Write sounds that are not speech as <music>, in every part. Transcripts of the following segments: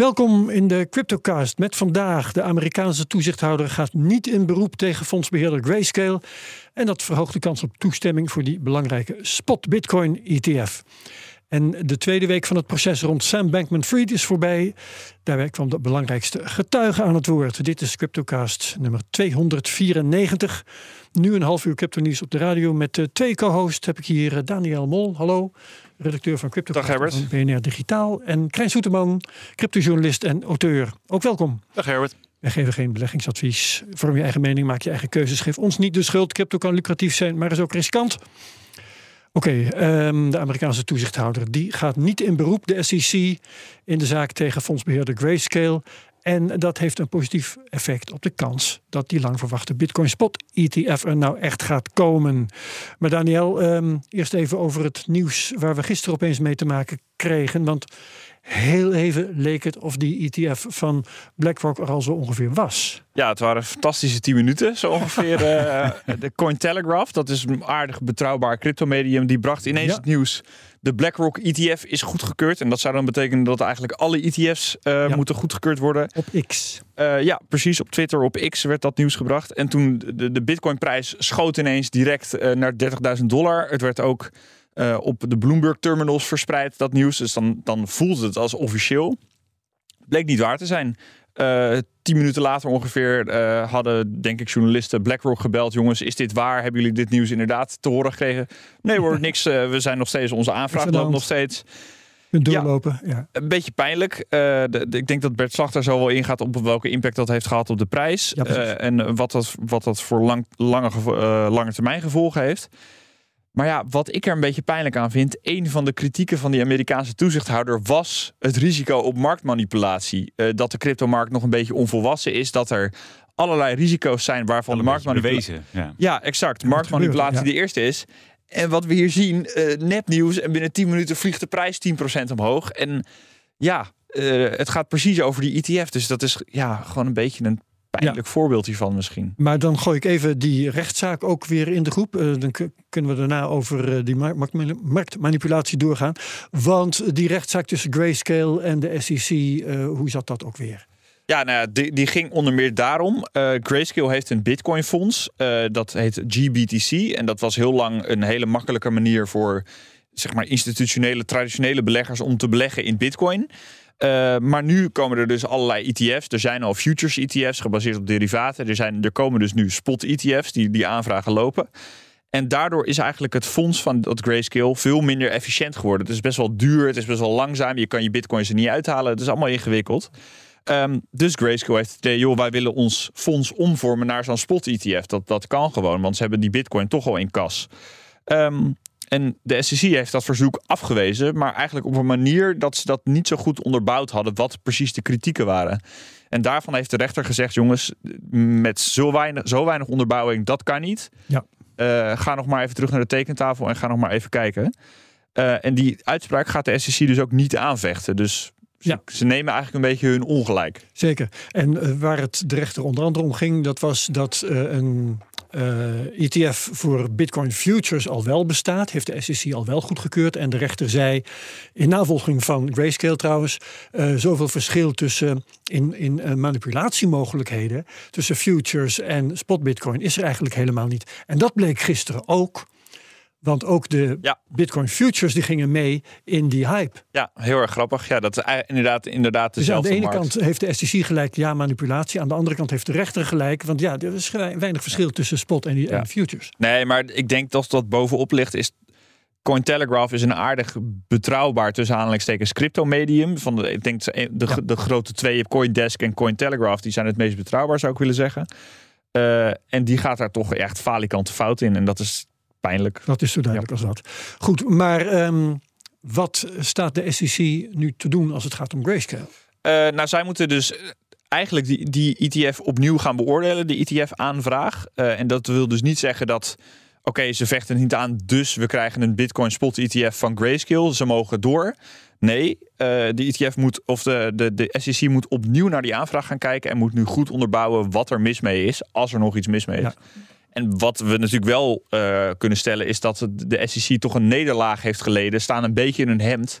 Welkom in de Cryptocast met vandaag. De Amerikaanse toezichthouder gaat niet in beroep tegen fondsbeheerder Grayscale. En dat verhoogt de kans op toestemming voor die belangrijke spot Bitcoin ETF. En de tweede week van het proces rond Sam Bankman-Fried is voorbij. Daarbij kwam de belangrijkste getuige aan het woord. Dit is Cryptocast nummer 294. Nu een half uur crypto nieuws op de radio met uh, twee co-hosts. Heb ik hier uh, Daniel Mol, hallo. Redacteur van Crypto Dag Herbert. van BNR Digitaal. En Krijn Soeterman, cryptojournalist en auteur. Ook welkom. Dag Herbert. Wij geven geen beleggingsadvies. Vorm je eigen mening, maak je eigen keuzes. Geef ons niet de schuld. Crypto kan lucratief zijn, maar is ook riskant. Oké, okay, um, de Amerikaanse toezichthouder die gaat niet in beroep, de SEC, in de zaak tegen fondsbeheerder Grayscale. En dat heeft een positief effect op de kans dat die lang verwachte Bitcoin Spot ETF er nou echt gaat komen. Maar Daniel, um, eerst even over het nieuws waar we gisteren opeens mee te maken kregen. Want heel even leek het of die ETF van BlackRock er al zo ongeveer was. Ja, het waren fantastische 10 minuten, zo ongeveer. uh, <laughs> de Cointelegraph, dat is een aardig betrouwbaar cryptomedium, die bracht ineens ja. het nieuws. De BlackRock ETF is goedgekeurd. En dat zou dan betekenen dat eigenlijk alle ETF's uh, ja. moeten goedgekeurd worden. Op X. Uh, ja, precies. Op Twitter, op X werd dat nieuws gebracht. En toen de, de Bitcoin-prijs schoot ineens direct naar 30.000 dollar. Het werd ook uh, op de Bloomberg terminals verspreid, dat nieuws. Dus dan, dan voelde het als officieel. Bleek niet waar te zijn. Uh, tien minuten later ongeveer uh, hadden, denk ik, journalisten BlackRock gebeld. Jongens, is dit waar? Hebben jullie dit nieuws inderdaad te horen gekregen? Nee hoor, <laughs> niks. we zijn nog steeds, onze aanvraag loopt nog steeds. Doorlopen, ja, ja. Een beetje pijnlijk. De, de, ik denk dat Bert Slachter zo wel ingaat op welke impact dat heeft gehad op de prijs. Ja, en wat dat, wat dat voor lang, lange, lange termijn gevolgen heeft. Maar ja, wat ik er een beetje pijnlijk aan vind, een van de kritieken van die Amerikaanse toezichthouder was het risico op marktmanipulatie. Uh, dat de cryptomarkt nog een beetje onvolwassen is, dat er allerlei risico's zijn waarvan de marktmanipulatie. Ja. ja, exact. Marktmanipulatie ja. de eerste is. En wat we hier zien, uh, nepnieuws en binnen 10 minuten vliegt de prijs 10% omhoog. En ja, uh, het gaat precies over die ETF. Dus dat is ja, gewoon een beetje een pijnlijk ja. voorbeeld hiervan misschien. Maar dan gooi ik even die rechtszaak ook weer in de groep. Uh, dan kunnen we daarna over uh, die marktmanipulatie doorgaan. Want die rechtszaak tussen Grayscale en de SEC, uh, hoe zat dat ook weer? Ja, nou ja, die, die ging onder meer daarom. Uh, Grayscale heeft een Bitcoin fonds. Uh, dat heet GBTC. En dat was heel lang een hele makkelijke manier voor zeg maar, institutionele, traditionele beleggers om te beleggen in Bitcoin. Uh, maar nu komen er dus allerlei ETF's. Er zijn al futures ETF's gebaseerd op derivaten. Er, zijn, er komen dus nu spot ETF's die die aanvragen lopen. En daardoor is eigenlijk het fonds van dat Grayscale veel minder efficiënt geworden. Het is best wel duur, het is best wel langzaam. Je kan je bitcoins er niet uithalen. Het is allemaal ingewikkeld. Um, dus Grayscale heeft het idee, joh, wij willen ons fonds omvormen naar zo'n spot ETF. Dat, dat kan gewoon, want ze hebben die bitcoin toch al in kas. Um, en de SEC heeft dat verzoek afgewezen, maar eigenlijk op een manier dat ze dat niet zo goed onderbouwd hadden, wat precies de kritieken waren. En daarvan heeft de rechter gezegd: jongens, met zo weinig, zo weinig onderbouwing, dat kan niet. Ja. Uh, ga nog maar even terug naar de tekentafel en ga nog maar even kijken. Uh, en die uitspraak gaat de SEC dus ook niet aanvechten. Dus ja. ze nemen eigenlijk een beetje hun ongelijk. Zeker. En uh, waar het de rechter onder andere om ging, dat was dat een ETF voor Bitcoin Futures al wel bestaat. Heeft de SEC al wel goedgekeurd. En de rechter zei, in navolging van Grayscale trouwens, uh, zoveel verschil tussen in, in uh, manipulatiemogelijkheden tussen futures en spot Bitcoin is er eigenlijk helemaal niet. En dat bleek gisteren ook. Want ook de ja. Bitcoin futures die gingen mee in die hype. Ja, heel erg grappig. Ja, dat is inderdaad, inderdaad Dus aan de ene markt. kant heeft de SEC gelijk, ja, manipulatie. Aan de andere kant heeft de rechter gelijk. Want ja, er is weinig verschil ja. tussen spot en, die, ja. en futures. Nee, maar ik denk dat dat bovenop ligt is... Cointelegraph is een aardig betrouwbaar tussen aanhalingstekens crypto medium. Van de, ik denk de, de, de grote twee, Coindesk en Cointelegraph, die zijn het meest betrouwbaar, zou ik willen zeggen. Uh, en die gaat daar toch echt falikante fout in. En dat is pijnlijk. Dat is zo duidelijk ja. als dat. Goed, maar um, wat staat de SEC nu te doen als het gaat om grayscale? Uh, nou, zij moeten dus eigenlijk die, die ETF opnieuw gaan beoordelen, de ETF-aanvraag. Uh, en dat wil dus niet zeggen dat. Oké, ze vechten niet aan, dus we krijgen een Bitcoin spot ETF van Grayscale. Ze mogen door. Nee, uh, de ETF moet, of de, de, de SEC moet opnieuw naar die aanvraag gaan kijken en moet nu goed onderbouwen wat er mis mee is, als er nog iets mis mee is. Ja. En wat we natuurlijk wel uh, kunnen stellen is dat de SEC toch een nederlaag heeft geleden, staan een beetje in hun hemd.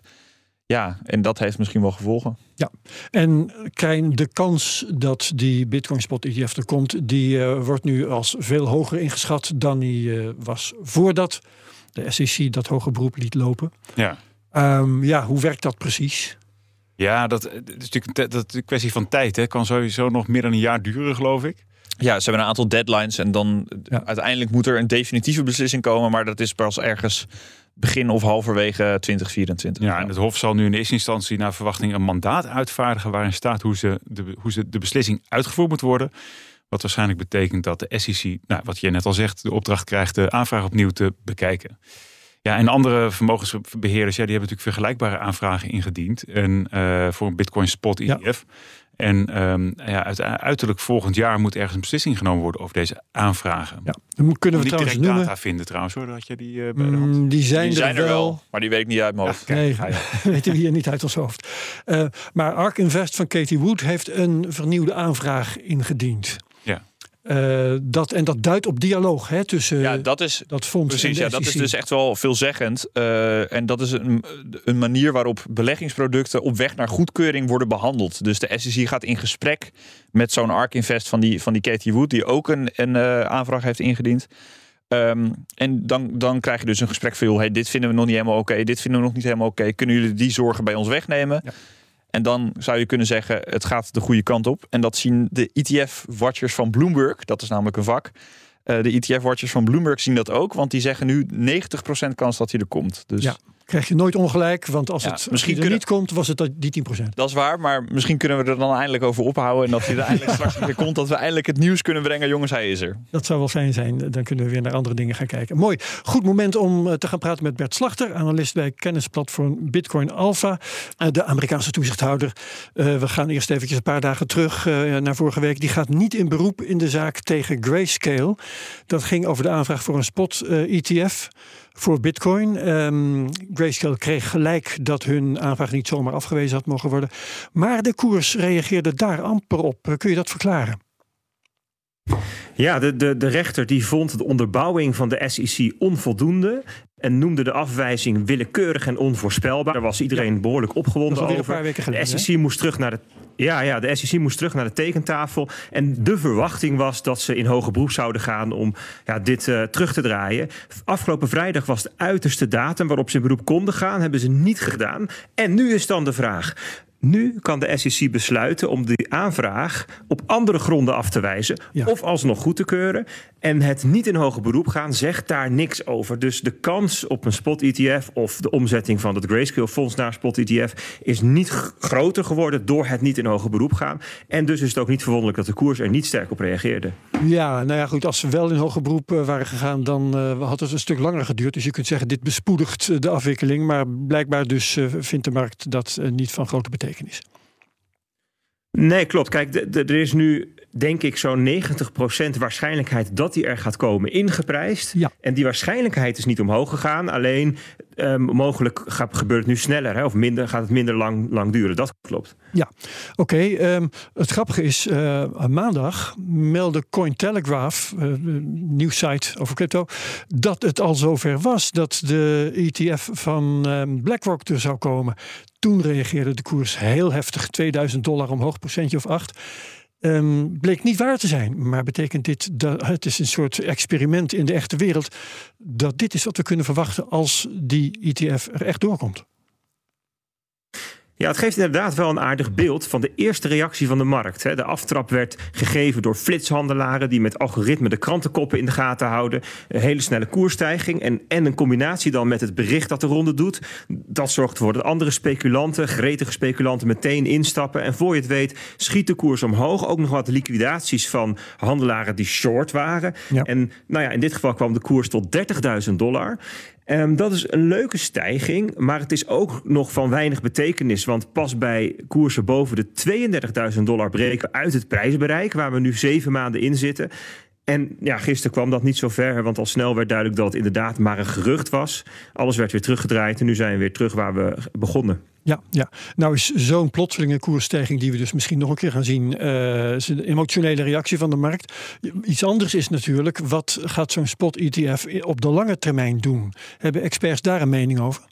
Ja, en dat heeft misschien wel gevolgen. Ja, en Krijn, de kans dat die Bitcoin Spot ETF er komt, die uh, wordt nu als veel hoger ingeschat dan die uh, was voordat de SEC dat hoge beroep liet lopen. Ja. Um, ja, hoe werkt dat precies? Ja, dat, dat is natuurlijk dat een kwestie van tijd. Het kan sowieso nog meer dan een jaar duren, geloof ik. Ja, ze hebben een aantal deadlines en dan ja. uiteindelijk moet er een definitieve beslissing komen, maar dat is pas ergens begin of halverwege 2024. Ja, en het Hof zal nu in eerste instantie naar verwachting een mandaat uitvaardigen waarin staat hoe, ze de, hoe ze de beslissing uitgevoerd moet worden. Wat waarschijnlijk betekent dat de SEC, nou, wat je net al zegt, de opdracht krijgt de aanvraag opnieuw te bekijken. Ja, en andere vermogensbeheerders, ja, die hebben natuurlijk vergelijkbare aanvragen ingediend. En uh, voor een Bitcoin spot ETF. Ja. En um, ja, uiterlijk volgend jaar moet ergens een beslissing genomen worden over deze aanvragen. Ja, dan kunnen we niet trouwens direct noemen. data vinden trouwens hoor, dat je die uh, bij de hand. Mm, die zijn, Die zijn er, er wel. wel, maar die weet ik niet uit mijn hoofd. Ja, nee, <laughs> weten we hier niet uit ons hoofd. Uh, maar Ark Invest van Katie Wood heeft een vernieuwde aanvraag ingediend. Uh, dat, en dat duidt op dialoog hè, tussen ja, dat, is, dat fonds precies, en ja, dat is SEC. dus echt wel veelzeggend. Uh, en dat is een, een manier waarop beleggingsproducten op weg naar goedkeuring worden behandeld. Dus de SEC gaat in gesprek met zo'n ARK Invest van die, van die Katie Wood, die ook een, een uh, aanvraag heeft ingediend. Um, en dan, dan krijg je dus een gesprek van, joh, hey, dit vinden we nog niet helemaal oké, okay, dit vinden we nog niet helemaal oké. Okay. Kunnen jullie die zorgen bij ons wegnemen? Ja. En dan zou je kunnen zeggen, het gaat de goede kant op. En dat zien de ETF-watchers van Bloomberg, dat is namelijk een vak. Uh, de ETF-watchers van Bloomberg zien dat ook, want die zeggen nu 90% kans dat hij er komt. Dus ja, krijg je nooit ongelijk, want als Ja, het misschien er kunnen- niet komt, was het die 10%. dat is waar, maar misschien kunnen we er dan eindelijk over ophouden. En dat hij er eindelijk <laughs> straks weer komt, dat we eindelijk het nieuws kunnen brengen. Jongens, hij is er. Dat zou wel fijn zijn. Dan kunnen we weer naar andere dingen gaan kijken. Mooi. Goed moment om eh, te gaan praten met Bert Slachter, analist bij kennisplatform Bitcoin Alpha. Eh, De Amerikaanse toezichthouder. Eh, We gaan eerst eventjes een paar dagen terug naar vorige week. Die gaat niet in beroep in de zaak tegen Grayscale. Dat ging over de aanvraag voor een spot ETF voor Bitcoin. Ehm, Grayscale kreeg gelijk dat hun aanvraag niet zomaar afgewezen had mogen worden. Maar de koers reageerde daar amper op. Kun je dat verklaren? Ja, de, de, de rechter die vond de onderbouwing van de SEC onvoldoende. En noemde de afwijzing willekeurig en onvoorspelbaar. Daar was iedereen behoorlijk opgewonden een over. paar weken De hè? SEC moest terug naar de. Ja, ja, de SEC moest terug naar de tekentafel. En de verwachting was dat ze in hoger beroep zouden gaan om ja, dit eh, terug te draaien. Afgelopen vrijdag was de uiterste datum waarop ze in beroep konden gaan. Hebben ze niet gedaan. En nu is dan de vraag. Nu kan de SEC besluiten om die aanvraag op andere gronden af te wijzen. Ja. Of alsnog goed te keuren. En het niet in hoger beroep gaan zegt daar niks over. Dus de kans op een spot-ETF of de omzetting van het Grayscale fonds naar spot-ETF is niet groter geworden door het niet in hoger beroep gaan. En dus is het ook niet verwonderlijk dat de koers er niet sterk op reageerde. Ja, nou ja, goed. Als ze wel in hoger beroep eh, waren gegaan, dan eh, had het een stuk langer geduurd. Dus je kunt zeggen, dit bespoedigt eh, de afwikkeling. Maar blijkbaar dus vindt de markt dat niet van grote betekenis. Nee, klopt. Kijk, er is nu denk ik zo'n 90% waarschijnlijkheid dat die er gaat komen ingeprijsd. Ja. En die waarschijnlijkheid is niet omhoog gegaan. Alleen ehm, mogelijk gaat, gebeurt het nu sneller hè, of minder, gaat het minder lang, lang duren. Dat klopt. Oké, ehm, het grappige is, eh, maandag meldde Cointelegraph, eh, een nieuwssite over crypto, dat het al zover was dat de ETF van ehm, BlackRock er zou komen. Toen reageerde de koers heel heftig, 2000 dollar omhoog, procentje of 8. Ehm, bleek niet waar te zijn, maar betekent dit dat het is een soort experiment in de echte wereld dat dit is wat we kunnen verwachten als die ETF er echt doorkomt. Ja, het geeft inderdaad wel een aardig beeld van de eerste reactie van de markt. De aftrap werd gegeven door flitshandelaren die met algoritme de krantenkoppen in de gaten houden. Een hele snelle koersstijging en, en een combinatie dan met het bericht dat de ronde doet. Dat zorgt ervoor dat andere speculanten, gretige speculanten, meteen instappen. En voor je het weet schiet de koers omhoog. Ook nog wat liquidaties van handelaren die short waren. Ja. En nou ja, in dit geval kwam de koers tot 30.000 dollar. Ehm, dat is een leuke stijging, maar het is ook nog van weinig betekenis. Want pas bij koersen boven de 32.000 dollar breken uit het prijsbereik, waar we nu zeven maanden in zitten. En ja, gisteren kwam dat niet zo ver, want al snel werd duidelijk dat het inderdaad maar een gerucht was. Alles werd weer teruggedraaid en nu zijn we weer terug waar we begonnen. Ja, ja. nou is zo'n plotselinge koersstijging die we dus misschien nog een keer gaan zien, uh, een emotionele reactie van de markt. Iets anders is natuurlijk, wat gaat zo'n spot-ETF op de lange termijn doen? Hebben experts daar een mening over?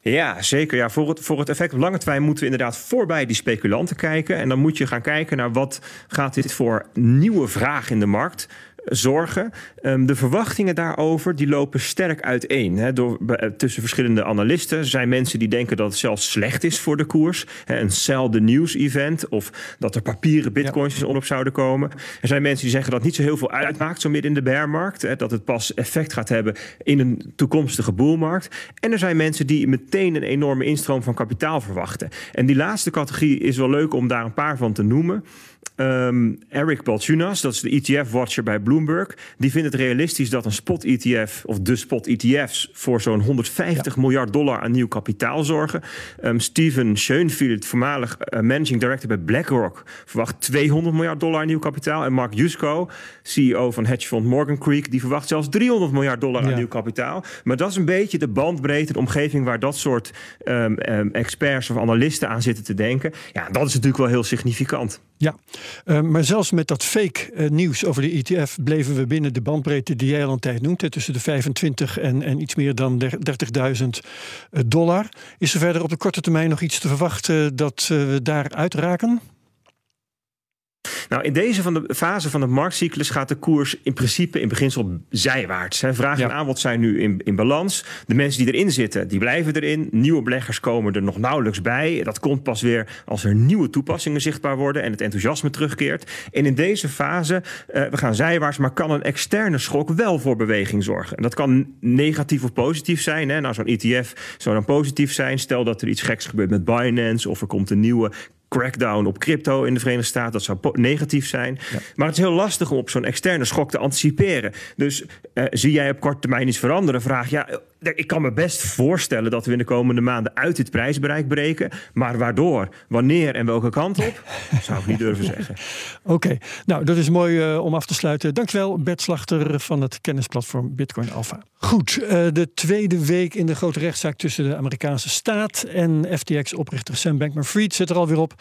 Ja, zeker. Ja, voor, het, voor het effect op lange termijn moeten we inderdaad voorbij die speculanten kijken. En dan moet je gaan kijken naar wat gaat dit voor nieuwe vraag in de markt zorgen. Ehm, de verwachtingen daarover die lopen sterk uiteen hè, door, eh, tussen verschillende analisten. Er zijn mensen die denken dat het zelfs slecht is voor de koers. Hè, een sell the news event of dat er papieren bitcoins ja. op zouden komen. Er zijn mensen die zeggen dat het niet zo heel veel uitmaakt zo midden in de bearmarkt. Hè, dat het pas effect gaat hebben in een toekomstige boelmarkt. En er zijn mensen die meteen een enorme instroom van kapitaal verwachten. En die laatste categorie is wel leuk om daar een paar van te noemen. Um, Eric Balchunas, dat is de ETF-watcher bij Bloomberg, die vindt het realistisch dat een spot-ETF of de spot-ETF's voor zo'n 150 miljard dollar aan nieuw kapitaal zorgen. Um, Steven Schoenfield, voormalig uh, managing director bij BlackRock, verwacht 200 miljard dollar aan nieuw kapitaal. En Mark Yusko, CEO van hedgefond Morgan Creek, die verwacht zelfs 300 miljard dollar aan nieuw kapitaal. Maar dat is een beetje de bandbreedte, de omgeving waar dat soort um, experts of analisten aan zitten te denken. Ja, dat is natuurlijk wel heel significant. Ja, uh, maar zelfs met dat fake uh, nieuws over de ETF bleven we binnen de bandbreedte die jij al een tijd noemt, tussen de 25 en, en iets meer dan 30.000 dollar. Is er verder op de korte termijn nog iets te verwachten dat we daar uitraken? Nou, in deze van de fase van de marktcyclus gaat de koers in principe in beginsel zijwaarts. Hè. Vraag en aanbod zijn nu in, in balans. De mensen die erin zitten, die blijven erin. Nieuwe beleggers komen er nog nauwelijks bij. Dat komt pas weer als er nieuwe toepassingen zichtbaar worden en het enthousiasme terugkeert. En in deze fase, uh, we gaan zijwaarts, maar kan een externe schok wel voor beweging zorgen. En dat kan negatief of positief zijn. Hè. Nou, zo'n ETF zou dan positief zijn. Stel dat er iets geks gebeurt met Binance of er komt een nieuwe crackdown op crypto in de Verenigde Staten. Dat zou negatief zijn. Maar het is heel lastig om op zo'n externe schok te anticiperen. Dus uh, zie jij op korte termijn iets veranderen? Vraag ja, ik kan me best voorstellen dat we in de komende maanden uit dit prijsbereik breken. Maar waardoor, wanneer en welke kant op, <laughs> zou ik niet durven zeggen. Oké, nou dat is mooi uh, om af te sluiten. Dankjewel Bert Slachter van het kennisplatform Bitcoin Alpha. Goed, uh, de tweede week in de grote rechtszaak tussen de Amerikaanse staat en FTX-oprichter Sam Bankman-Fried zit er alweer op.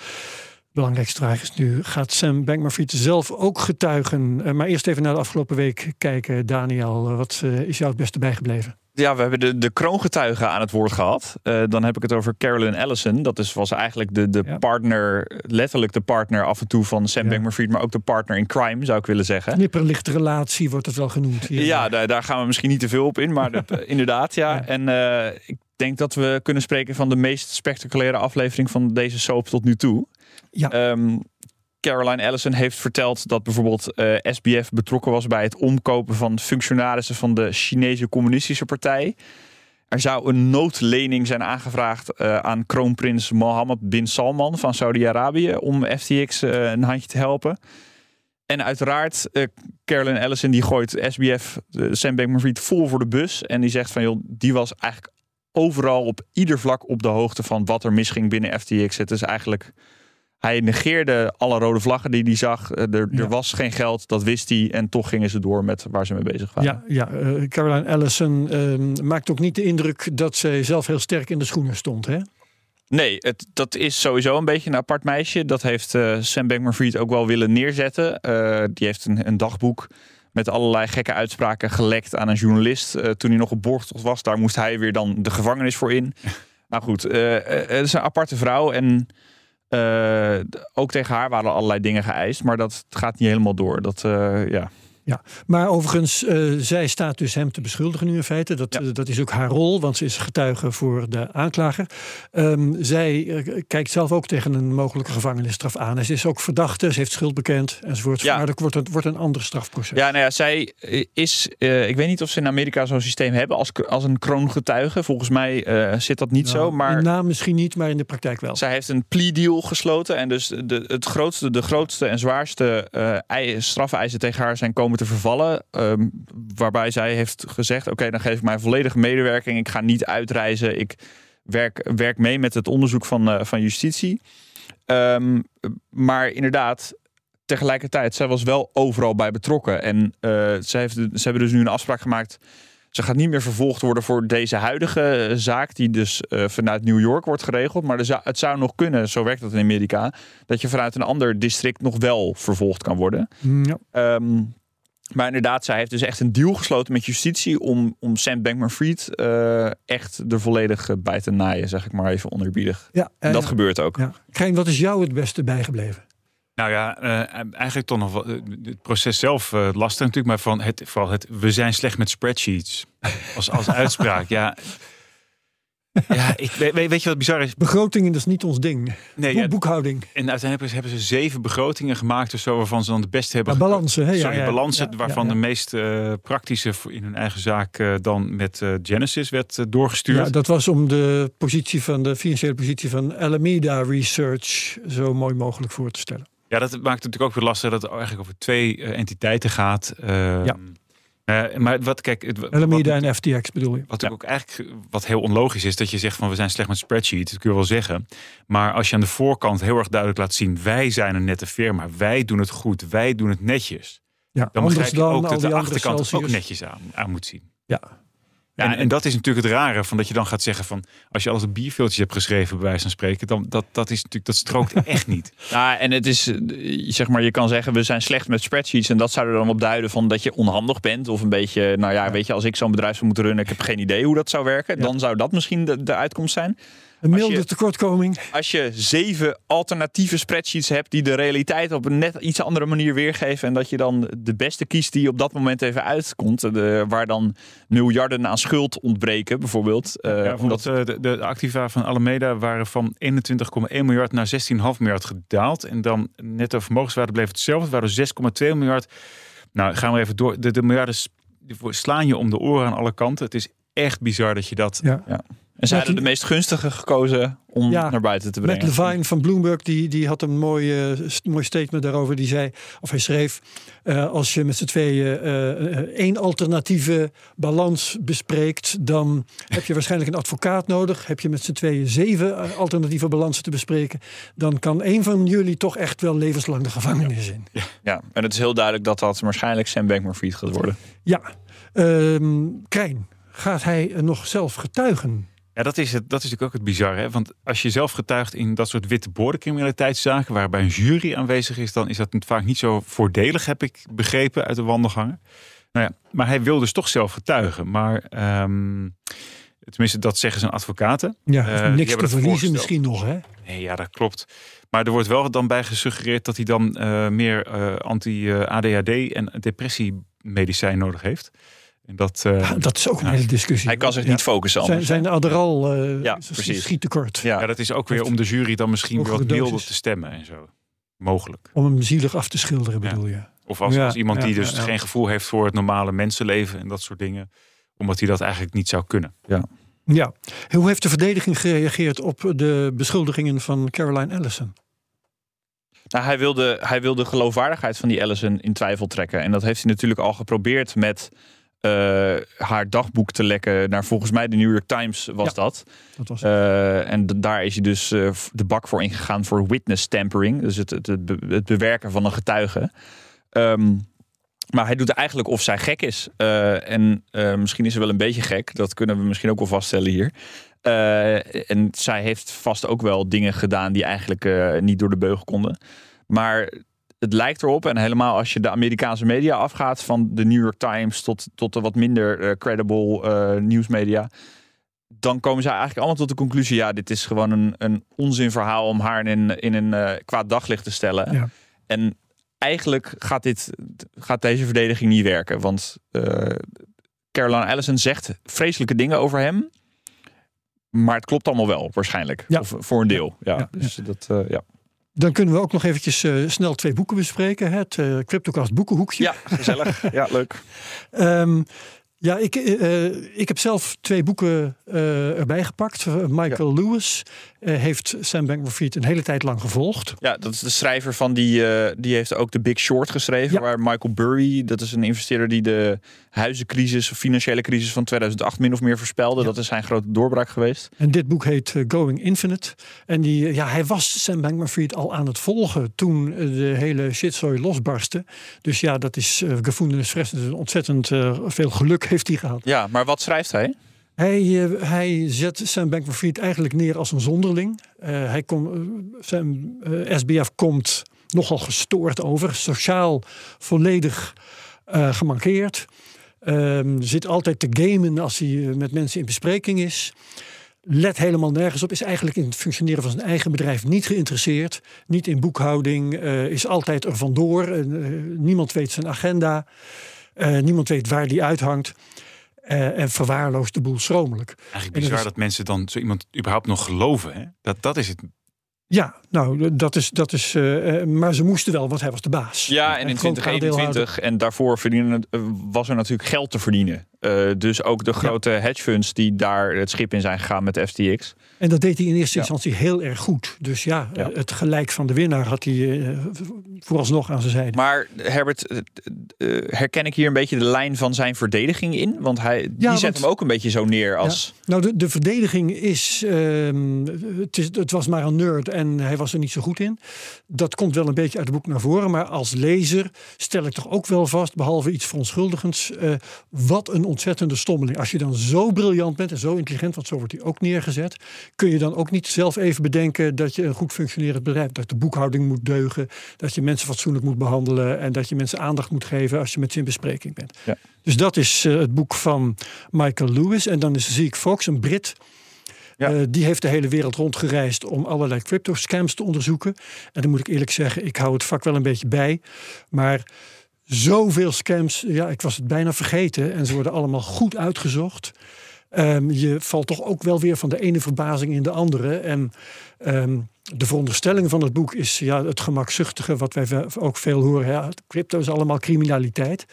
Belangrijkste vraag is nu, gaat Sam Bankman-Fried zelf ook getuigen? Uh, maar eerst even naar de afgelopen week kijken. Daniel, wat is jou het beste bijgebleven? Ja, we hebben de, de kroongetuigen aan het woord gehad. Uh, dan heb ik het over Carolyn Ellison. Dat is, was eigenlijk de, de ja. partner, letterlijk de partner af en toe van Sam ja. Bankman-Fried, maar ook de partner in crime, zou ik willen zeggen. Nipperlichte relatie wordt het wel genoemd. Hier. Ja, daar, daar, gaan we misschien niet te veel op in, maar dat, <laughs> inderdaad, ja. ja. En uh, ik denk dat we kunnen spreken van de meest spectaculaire aflevering van deze soap tot nu toe. Um, Caroline Ellison heeft verteld dat bijvoorbeeld uh, SBF betrokken was bij het omkopen van functionarissen van de Chinese Communistische Partij. Er zou een noodlening zijn aangevraagd uh, aan kroonprins Mohammed bin Salman van Saudi-Arabië om FTX uh, een handje te helpen. En uiteraard, Caroline Ellison die gooit SBF, Sam Bankman-Fried, vol voor de bus. En die zegt van, joh, die was eigenlijk overal op ieder vlak op de hoogte van wat er misging binnen FTX. Het is eigenlijk hij negeerde alle rode vlaggen die hij zag. Er, er ja. was geen geld, dat wist hij. En toch gingen ze door met waar ze mee bezig waren. Ja, ja uh, Caroline Ellison uh, maakt ook niet de indruk dat zij zelf heel sterk in de schoenen stond, hè? Nee, het, dat is sowieso een beetje een apart meisje. Dat heeft uh, Sam Bankman-Fried ook wel willen neerzetten. Die heeft een, een, dagboek met allerlei gekke uitspraken gelekt aan een journalist. Uh, toen hij nog op borgtocht was, daar moest hij weer dan de gevangenis voor in. <laughs> nou goed, het is een aparte vrouw en... Uh, ook tegen haar waren allerlei dingen geëist, maar dat gaat niet helemaal door. Dat, uh, ja. Ja, maar overigens, uh, zij staat dus hem te beschuldigen nu in feite. Dat, ja. dat is ook haar rol, want ze is getuige voor de aanklager. Um, zij uh, kijkt zelf ook tegen een mogelijke gevangenisstraf aan. En ze is ook verdachte, ze heeft schuld bekend enzovoort. Ja. Maar dat wordt een, wordt een ander strafproces. Ja, nou ja, zij is, ik weet niet of ze in Amerika zo'n systeem hebben als, als een kroongetuige. Volgens mij zit dat niet nou, zo. Maar in naam misschien niet, maar in de praktijk wel. Zij heeft een plea deal gesloten. En dus de, het grootste, de grootste en zwaarste strafeisen tegen haar zijn komen te vervallen. Um, waarbij zij heeft gezegd: Oké, okay, dan geef ik mij volledige medewerking. Ik ga niet uitreizen. Ik werk, werk mee met het onderzoek van, uh, van justitie. Um, maar inderdaad, tegelijkertijd, zij was wel overal bij betrokken. En uh, zij heeft, ze hebben dus nu een afspraak gemaakt. Ze gaat niet meer vervolgd worden voor deze huidige eh, zaak, die dus uh, vanuit New York wordt geregeld. Maar zou, het zou nog kunnen, zo werkt dat in Amerika, dat je vanuit een ander district nog wel vervolgd kan worden. Ja. Um, maar inderdaad, zij heeft dus echt een deal gesloten met justitie om, om Sam Bankman-Fried uh, echt er volledig bij te naaien, zeg ik maar even onerbiedig. Ja, en dat gebeurt ook. Ja. Krijn, wat is jou het beste bijgebleven? Nou ja, uh, eigenlijk toch nog wel. Het proces zelf uh, lastig natuurlijk, maar van het, vooral het. We zijn slecht met spreadsheets. Als, als <laughs> uitspraak. Ja, <laughs> ja, ik, weet, weet je wat bizar is? Begrotingen, dat is niet ons ding. Nee, ja, boekhouding. En uiteindelijk hebben ze zeven begrotingen gemaakt of zo, waarvan ze dan de beste hebben. Ja, balansen, hè? Sorry, ja, balansen, waarvan de meest uh, praktische in hun eigen zaak uh, dan met uh, Genesis werd doorgestuurd. Ja, dat was om de positie van de financiële positie van Alameda Research zo mooi mogelijk voor te stellen. Ja, dat maakt het natuurlijk ook weer lastig dat het eigenlijk over twee entiteiten gaat. ja. Uh, maar wat, kijk, het, Alameda en FTX bedoel je? Wat ja. ook eigenlijk wat heel onlogisch is, dat je zegt van we zijn slecht met spreadsheets, dat kun je wel zeggen. Maar als je aan de voorkant heel erg duidelijk laat zien, wij zijn een nette firma, wij doen het goed, wij doen het netjes. Ja, dan begrijp je dan ook dat de achterkant Celsius. ook netjes aan, aan moet zien. Ja. Ja, en, en, dat is natuurlijk het rare van dat je dan gaat zeggen van als je alles op bierveeltjes hebt geschreven, bij wijze van spreken, dan dat, dat is natuurlijk dat strookt <laughs> echt niet. Nou, en het is zeg maar, je kan zeggen we zijn slecht met spreadsheets en dat zou er dan op duiden van dat je onhandig bent of een beetje, nou ja, weet je, als ik zo'n bedrijf zou moeten runnen, ik heb geen idee hoe dat zou werken, dan zou dat misschien de, de uitkomst zijn. Een milde tekortkoming. Als je zeven alternatieve spreadsheets hebt die de realiteit op een net iets andere manier weergeven. En dat je dan de beste kiest die op dat moment even uitkomt. De, waar dan miljarden aan schuld ontbreken, bijvoorbeeld. Uh, ja, omdat uh, de, de activa van Alameda waren van 21,1 miljard naar 16,5 miljard gedaald. En dan netto vermogenswaarde bleef hetzelfde. Het waren 6,2 miljard. Nou, gaan we even door. De, de miljarden slaan je om de oren aan alle kanten. Het is echt bizar dat je dat. Ja. ja. En zij hadden de meest gunstige gekozen om ja, naar buiten te brengen. Matt Levine van Bloomberg die, die had een mooi, uh, mooi statement daarover. Die zei, of hij schreef, uh, als je met z'n tweeën uh, één alternatieve balans bespreekt, dan heb je waarschijnlijk een advocaat nodig. Heb je met z'n tweeën zeven alternatieve balansen te bespreken, dan kan één van jullie toch echt wel levenslang de gevangenis in. Ja, ja. en het is heel duidelijk dat dat waarschijnlijk Sam Bankman-Fried gaat worden. Ja, um, Krijn, gaat hij nog zelf getuigen? Ja, dat is, het, dat is natuurlijk ook het bizarre. Hè? Want als je zelf getuigt in dat soort witte criminaliteitszaken, waarbij een jury aanwezig is, dan is dat vaak niet zo voordelig, heb ik begrepen uit de wandelgangen. Nou ja, maar hij wil dus toch zelf getuigen. Maar um, tenminste, dat zeggen zijn advocaten. Ja, uh, niks te verliezen misschien nog, hè? Nee, ja, dat klopt. Maar er wordt wel dan bij gesuggereerd dat hij dan uh, meer uh, anti-ADHD en depressiemedicijn nodig heeft. En dat, uh, ja, dat is ook een hele discussie. Hij kan zich niet focussen anders. Zijn, zijn Adderall uh, ja, schiet tekort. Ja. ja, dat is ook weer om de jury dan misschien wat milder te stemmen en zo. Mogelijk. Om hem zielig af te schilderen bedoel je? Of als, als iemand die dus geen gevoel heeft voor het normale mensenleven en dat soort dingen. Omdat hij dat eigenlijk niet zou kunnen. Ja. Ja. Hoe heeft de verdediging gereageerd op de beschuldigingen van Caroline Ellison? Nou, hij, wilde, hij wilde de geloofwaardigheid van die Ellison in twijfel trekken. En dat heeft hij natuurlijk al geprobeerd met uh, haar dagboek te lekken naar volgens mij de New York Times was ja, dat. dat was uh, en daar is hij dus uh, de bak voor ingegaan voor witness tampering. Dus het, het, het, be het bewerken van een getuige. Um, maar hij doet eigenlijk of zij gek is. en misschien is ze wel een beetje gek. Dat kunnen we misschien ook wel vaststellen hier. en zij heeft vast ook wel dingen gedaan die eigenlijk niet door de beugel konden. Maar het lijkt erop, en helemaal als je de Amerikaanse media afgaat, van de New York Times tot, tot de wat minder uh, credible uh, nieuwsmedia, dan komen zij eigenlijk allemaal tot de conclusie: ja, dit is gewoon een, een onzinverhaal om haar in, in een uh, kwaad daglicht te stellen. Ja. En eigenlijk gaat, dit, gaat deze verdediging niet werken, want Caroline Ellison zegt vreselijke dingen over hem. Maar het klopt allemaal wel, waarschijnlijk. Ja. Of voor een deel. Ja, Ja, dus dat, ja. Dan kunnen we ook nog eventjes uh, snel twee boeken bespreken. Het uh, CryptoCast boekenhoekje. Ja, gezellig. <laughs> ja, leuk. Um, ja, ik, uh, ik heb zelf twee boeken erbij gepakt. Michael ja. Lewis eh, heeft Sam Bankman-Fried een hele tijd lang gevolgd. Ja, dat is de schrijver van die, eh, die heeft ook The Big Short geschreven. Ja. Waar Michael Burry, dat is een investeerder die de huizencrisis of financiële crisis van 2008 min of meer voorspelde. Dat is zijn grote doorbraak geweest. En dit boek heet eh, Going Infinite. En die, ja, hij was Sam Bankman-Fried al aan het volgen toen de hele shitzooi losbarstte. Dus ja, dat is uh, gevoelensfressend. Ontzettend eh, veel geluk heeft hij gehad. Ja, maar wat schrijft hij? Hij, eh, hij zet Sam Bankman-Fried eigenlijk neer als een zonderling. Eh, hij kom, Sam, eh, SBF komt nogal gestoord over. Sociaal volledig eh, gemankeerd. Ehm, zit altijd te gamen als hij met mensen in bespreking is. Let helemaal nergens op. Is eigenlijk in het functioneren van zijn eigen bedrijf niet geïnteresseerd. Niet in boekhouding. is altijd er vandoor. Niemand weet zijn agenda. Niemand weet waar die uithangt. Eh, en verwaarloost de boel schromelijk. Eigenlijk En dat bizar is- dat mensen dan zo iemand überhaupt nog geloven. Hè? Dat, dat is het. Ja, nou, dat is. Dat is eh, eh, maar ze moesten wel, want hij was de baas. Ja, en in groot 2021 en daarvoor verdienen, eh, was er natuurlijk geld te verdienen. Dus ook de grote hedge funds die daar het schip in zijn gegaan met FTX. En dat deed hij in eerste Ja. instantie heel erg goed. Dus ja, Ja. het gelijk van de winnaar had hij vooralsnog aan zijn zijde. Maar Herbert, herken ik hier een beetje de lijn van zijn verdediging in? Want hij die Ja, zet want- hem ook een beetje zo neer als. Nou, de, de verdediging is, ehm, het is. Het was maar een nerd en hij was er niet zo goed in. Dat komt wel een beetje uit het boek naar voren. Maar als lezer stel ik toch ook wel vast, behalve iets verontschuldigends, eh, wat een ontzettende stommeling. Als je dan zo briljant bent en zo intelligent, want zo wordt hij ook neergezet, kun je dan ook niet zelf even bedenken dat je een goed functionerend bedrijf, dat de boekhouding moet deugen, dat je mensen fatsoenlijk moet behandelen en dat je mensen aandacht moet geven als je met ze in bespreking bent. Ja. Dus dat is eh, het boek van Michael Lewis. En dan is Zeke Fox, een Brit. Eh, die heeft de hele wereld rondgereisd om allerlei crypto-scams te onderzoeken. En dan moet ik eerlijk zeggen, ik hou het vak wel een beetje bij. Maar zoveel scams, ja, ik was het bijna vergeten. En ze worden allemaal goed uitgezocht. Ehm, je valt toch ook wel weer van de ene verbazing in de andere. En ehm, de veronderstelling van het boek is ja, het gemakzuchtige, wat wij ook veel horen. Ja, crypto is allemaal criminaliteit.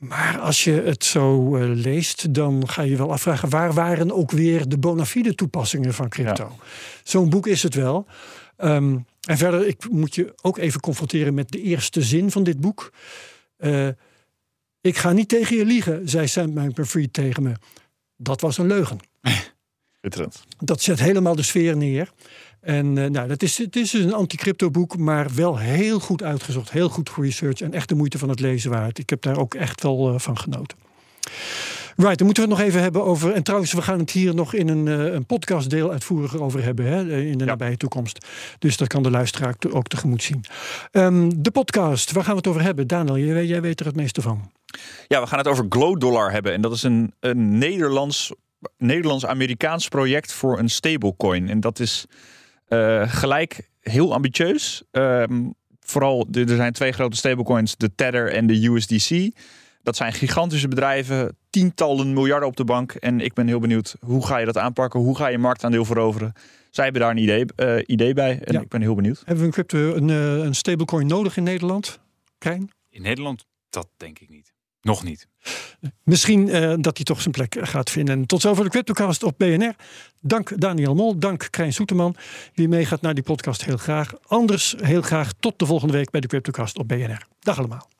Maar als je het zo eh, leest, dan ga je wel afvragen... waar waren ook weer de bona fide toepassingen van crypto? Zo'n boek is het wel. Ehm, en verder, ik moet je ook even confronteren met de eerste zin van dit boek. Eh, ik ga niet tegen je liegen, zei Sam Bankman-Fried tegen me. Dat was een leugen. <laughs> Dat zet helemaal de sfeer neer. En eh, nou, dat is, het is dus een anti-crypto boek, maar wel heel goed uitgezocht. Heel goed geresearched en echt de moeite van het lezen waard. Ik heb daar ook echt wel eh, van genoten. Right, dan moeten we het nog even hebben over. En trouwens, we gaan het hier nog in een, eh, een podcastdeel uitvoeriger over hebben hè, in de nabije toekomst. Dus dat kan de luisteraar te- ook tegemoet zien. Ehm, de podcast, waar gaan we het over hebben? Daniel, jij, weet- jij weet er het meeste van. Ja, we gaan het over Glow Dollar hebben. En dat is een, een Nederlands, Nederlands-Amerikaans project voor een stablecoin. En dat is gelijk heel ambitieus. Ehm, vooral, er zijn twee grote stablecoins, de Tether en de USDC. Dat zijn gigantische bedrijven, tientallen miljarden op de bank. En ik ben heel benieuwd, hoe ga je dat aanpakken? Hoe ga je marktaandeel veroveren? Zij hebben daar een idee, eh, idee bij en Ja. ik ben heel benieuwd. Hebben we een, crypto, een, eh, een stablecoin nodig in Nederland? Krijn? In Nederland, dat denk ik niet. Nog niet. Misschien eh, dat hij toch zijn plek eh, gaat vinden. En tot zover de CryptoCast op BNR. Dank Daniel Mol, dank Krijn Soeterman. Wie meegaat naar die podcast heel graag. Anders heel graag tot de volgende week bij de CryptoCast op BNR. Dag allemaal.